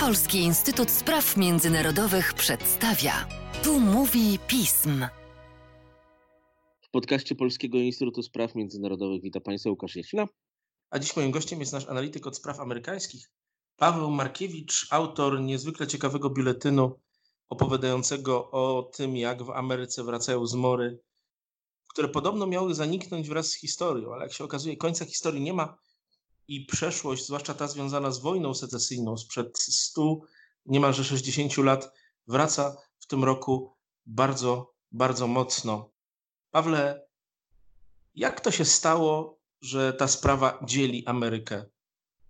Polski Instytut Spraw Międzynarodowych przedstawia. Tu mówi pism. W podcaście Polskiego Instytutu Spraw Międzynarodowych witam Państwa Łukasz Jasina. A dziś moim gościem jest nasz analityk od spraw amerykańskich, Paweł Markiewicz, autor niezwykle ciekawego biuletynu opowiadającego o tym, jak w Ameryce wracają zmory, które podobno miały zaniknąć wraz z historią, ale jak się okazuje, końca historii nie ma i przeszłość, zwłaszcza ta związana z wojną secesyjną sprzed 100, niemalże 60 lat, wraca w tym roku bardzo, bardzo mocno. Pawle, jak to się stało, że ta sprawa dzieli Amerykę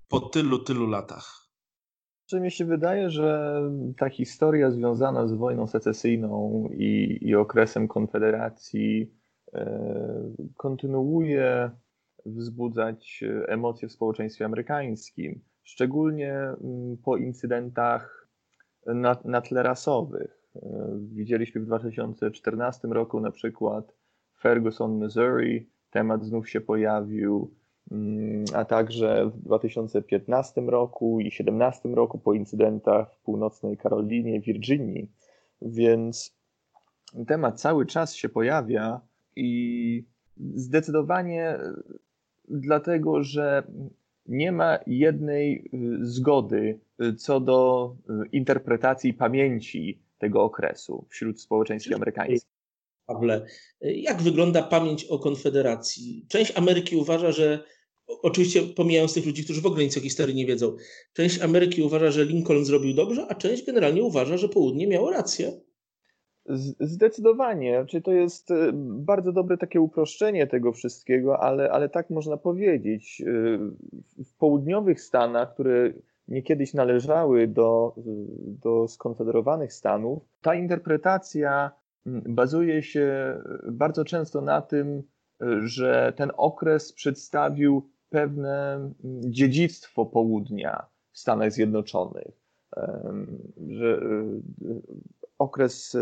po tylu, tylu latach? Że mi się wydaje, że ta historia związana z wojną secesyjną i, i okresem Konfederacji e, kontynuuje wzbudzać emocje w społeczeństwie amerykańskim, szczególnie mm, po incydentach na, na tle rasowych. E, widzieliśmy w 2014 roku na przykład Ferguson, Missouri, temat znów się pojawił, mm, a także w 2015 roku i 2017 roku po incydentach w północnej Karolinie, Virginii. Więc temat cały czas się pojawia i zdecydowanie dlatego, że nie ma jednej y, zgody y, co do y, interpretacji pamięci tego okresu wśród społeczeństwa amerykańskiego. Pawle, jak wygląda pamięć o Konfederacji? Część Ameryki uważa, że oczywiście pomijając tych ludzi, którzy w ogóle nic o historii nie wiedzą, część Ameryki uważa, że Lincoln zrobił dobrze, a część generalnie uważa, że południe miało rację. Zdecydowanie. Czy to jest y, bardzo dobre takie uproszczenie tego wszystkiego, ale, ale tak można powiedzieć. Y, w południowych Stanach, które niekiedyś należały do, do skonfederowanych Stanów, ta interpretacja bazuje się bardzo często na tym, że ten okres przedstawił pewne dziedzictwo południa w Stanach Zjednoczonych. Że okres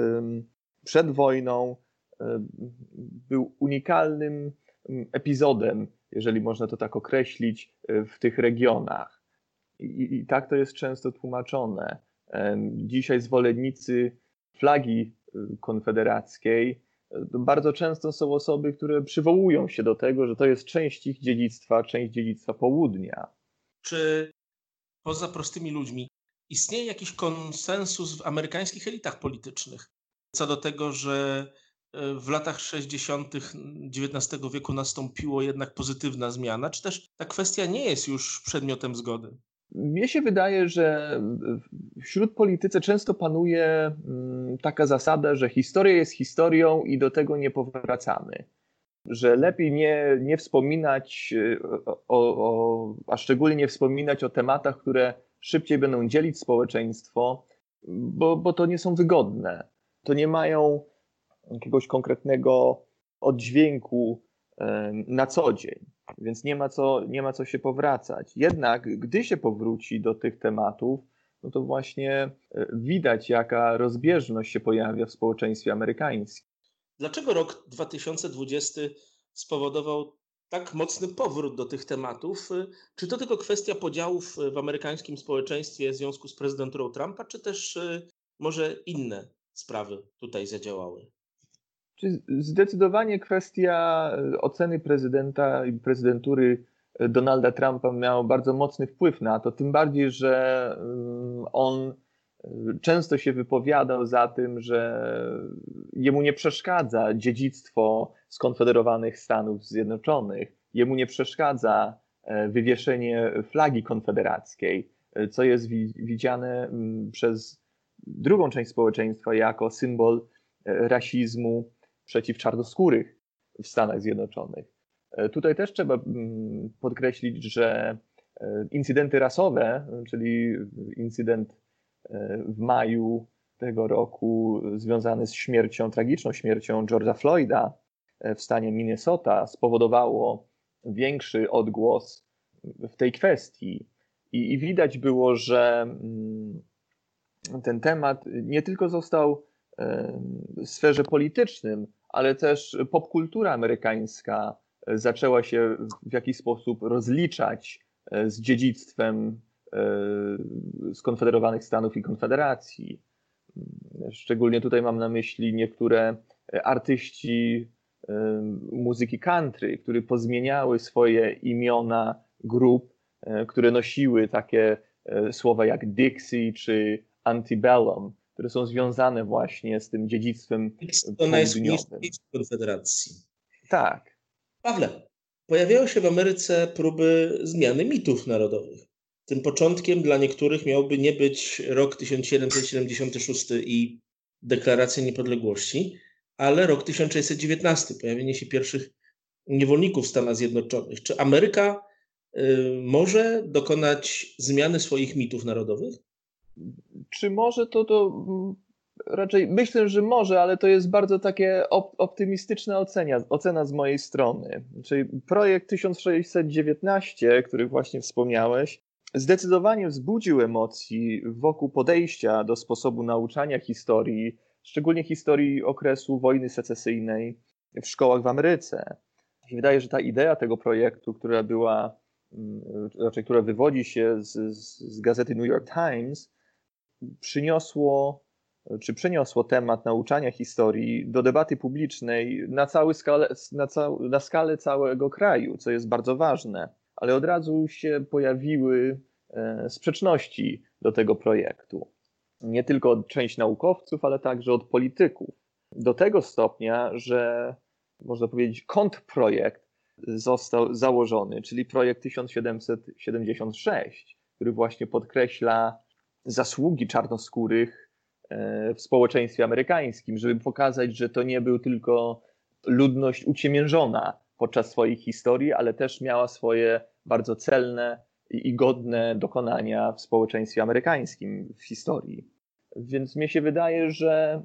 przed wojną był unikalnym epizodem, jeżeli można to tak określić, e, w tych regionach. I, I, tak to jest często tłumaczone. Dzisiaj zwolennicy flagi e, konfederackiej e, bardzo często są osoby, które przywołują się do tego, że to jest część ich dziedzictwa, część dziedzictwa południa. Czy poza prostymi ludźmi istnieje jakiś konsensus w amerykańskich elitach politycznych co do tego, że e, w latach 60. XIX wieku nastąpiło jednak pozytywna zmiana, czy też ta kwestia nie jest już przedmiotem zgody? Mnie się wydaje, że wśród politycy często panuje mm, taka zasada, że historia jest historią i do tego nie powracamy. Że lepiej nie, nie wspominać e, o, o, a szczególnie nie wspominać o tematach, które szybciej będą dzielić społeczeństwo, bo, bo to nie są wygodne. To nie mają jakiegoś konkretnego oddźwięku na co dzień, więc nie ma co, nie ma co się powracać. Jednak, gdy się powróci do tych tematów, no to właśnie e, widać, jaka rozbieżność się pojawia w społeczeństwie amerykańskim. Dlaczego rok 2020 spowodował tak mocny powrót do tych tematów. Y, czy to tylko kwestia podziałów w amerykańskim społeczeństwie w związku z prezydenturą Trumpa, czy też y, może inne sprawy tutaj zadziałały? Zdecydowanie kwestia y, oceny prezydenta i prezydentury Donalda Trumpa miała bardzo mocny wpływ na to, tym bardziej, że on często się wypowiadał za tym, że jemu nie przeszkadza dziedzictwo skonfederowanych Stanów Zjednoczonych, jemu nie przeszkadza e, wywieszenie flagi konfederackiej, e, co jest widziane przez drugą część społeczeństwa jako symbol e, rasizmu przeciw czarnoskórych w Stanach Zjednoczonych. Tutaj też trzeba podkreślić, że incydenty rasowe, czyli incydent w maju tego roku związany z śmiercią, tragiczną śmiercią George'a Floyda e, w stanie Minnesota spowodowało większy odgłos w tej kwestii. I, i widać było, że mm, ten temat nie tylko został w sferze politycznym, ale też popkultura amerykańska zaczęła się w jakiś sposób rozliczać e, z dziedzictwem E, skonfederowanych Stanów i Konfederacji. Szczególnie tutaj mam na myśli niektóre artyści muzyki country, które pozmieniały swoje imiona grup, które nosiły takie słowa jak Dixie czy Antebellum, które są związane właśnie z tym dziedzictwem To konfederacji. Tak. Pawle, pojawiały się w Ameryce próby zmiany mitów narodowych. Tym początkiem dla niektórych miałby nie być rok 1776 i deklaracja niepodległości, ale rok 1619, pojawienie się pierwszych niewolników w Stanach Zjednoczonych. Czy Ameryka y, może dokonać zmiany swoich mitów narodowych? Czy może to, to mm, raczej myślę, że może, ale to jest bardzo takie op optymistyczna ocena, ocena z mojej strony. Czyli projekt 1619, który właśnie wspomniałeś, zdecydowanie wzbudził emocji wokół podejścia do sposobu nauczania historii, szczególnie historii okresu wojny secesyjnej w szkołach w Ameryce. Się wydaje, że ta idea tego projektu, która była, mm, raczej która wywodzi się z, z gazety New York Times, przyniosło czy przeniosło temat nauczania historii do debaty publicznej na, cały skale, na, cał, na skalę całego kraju, co jest bardzo ważne. Ale od razu się pojawiły e, sprzeczności do tego projektu. Nie tylko od części naukowców, ale także od polityków. Do tego stopnia, że można powiedzieć, kontrprojekt został założony, czyli projekt 1776, który właśnie podkreśla zasługi czarnoskórych e, w społeczeństwie amerykańskim, żeby pokazać, że to nie był tylko ludność uciemiężona podczas swojej historii, ale też miała swoje bardzo celne i godne dokonania w społeczeństwie amerykańskim w historii. Więc mnie się wydaje, że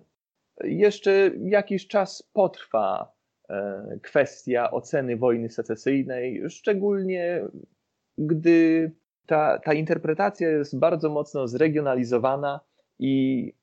jeszcze jakiś czas potrwa e, kwestia oceny wojny secesyjnej, szczególnie gdy ta, ta interpretacja jest bardzo mocno zregionalizowana i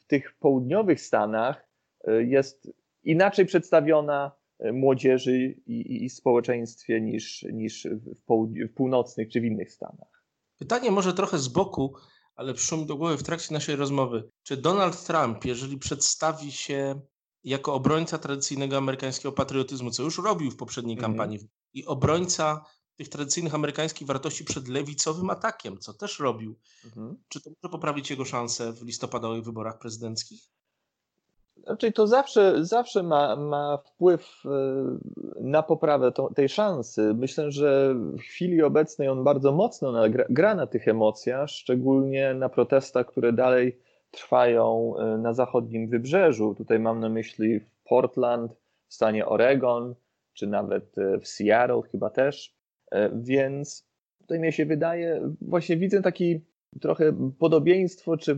w tych południowych Stanach e, jest inaczej przedstawiona młodzieży i, i społeczeństwie niż, niż w, połud- w północnych czy w innych Stanach. Pytanie może trochę z boku, ale przyszło mi do głowy w trakcie naszej rozmowy. Czy Donald Trump, jeżeli przedstawi się jako obrońca tradycyjnego amerykańskiego patriotyzmu, co już robił w poprzedniej mm. kampanii, i obrońca tych tradycyjnych amerykańskich wartości przed lewicowym atakiem, co też robił. Mhm. Czy to może poprawić jego szanse w listopadowych wyborach prezydenckich? Znaczy, to zawsze, zawsze ma, ma wpływ e, na poprawę to, tej szansy. Myślę, że w chwili obecnej on bardzo mocno gra, na tych emocjach, szczególnie na protestach, które dalej trwają e, na zachodnim wybrzeżu. Tutaj mam na myśli Portland, w stanie Oregon, czy nawet e, w Seattle chyba też. Więc tutaj mi się wydaje, właśnie widzę taki trochę podobieństwo, czy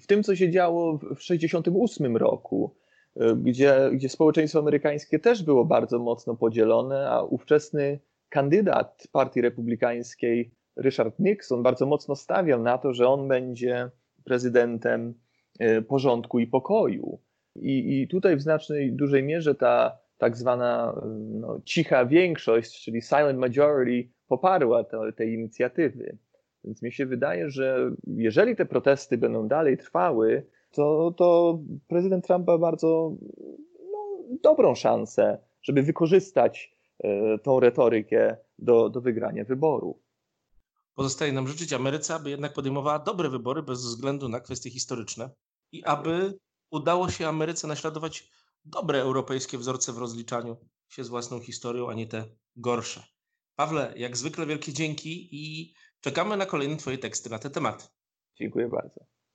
w tym, co się działo w 1968 roku, e, gdzie, gdzie społeczeństwo amerykańskie też było bardzo mocno podzielone, a ówczesny kandydat Partii Republikańskiej, Richard Nixon, bardzo mocno stawiał na to, że on będzie prezydentem e, porządku i pokoju. I, i tutaj w znacznej, dużej mierze ta tak zwana no, cicha większość, czyli silent majority, poparła te, te inicjatywy. Więc mi się wydaje, że jeżeli te protesty będą dalej trwały, to, to prezydent Trump ma bardzo no, dobrą szansę, żeby wykorzystać e, tą retorykę do, do wygrania wyborów. Pozostaje nam życzyć Ameryce, aby jednak podejmowała dobre wybory bez względu na kwestie historyczne i aby udało się Ameryce naśladować dobre europejskie wzorce w rozliczaniu się z własną historią, a nie te gorsze. Pawle, jak zwykle wielkie dzięki i czekamy na kolejne Twoje teksty na te tematy. Dziękuję bardzo.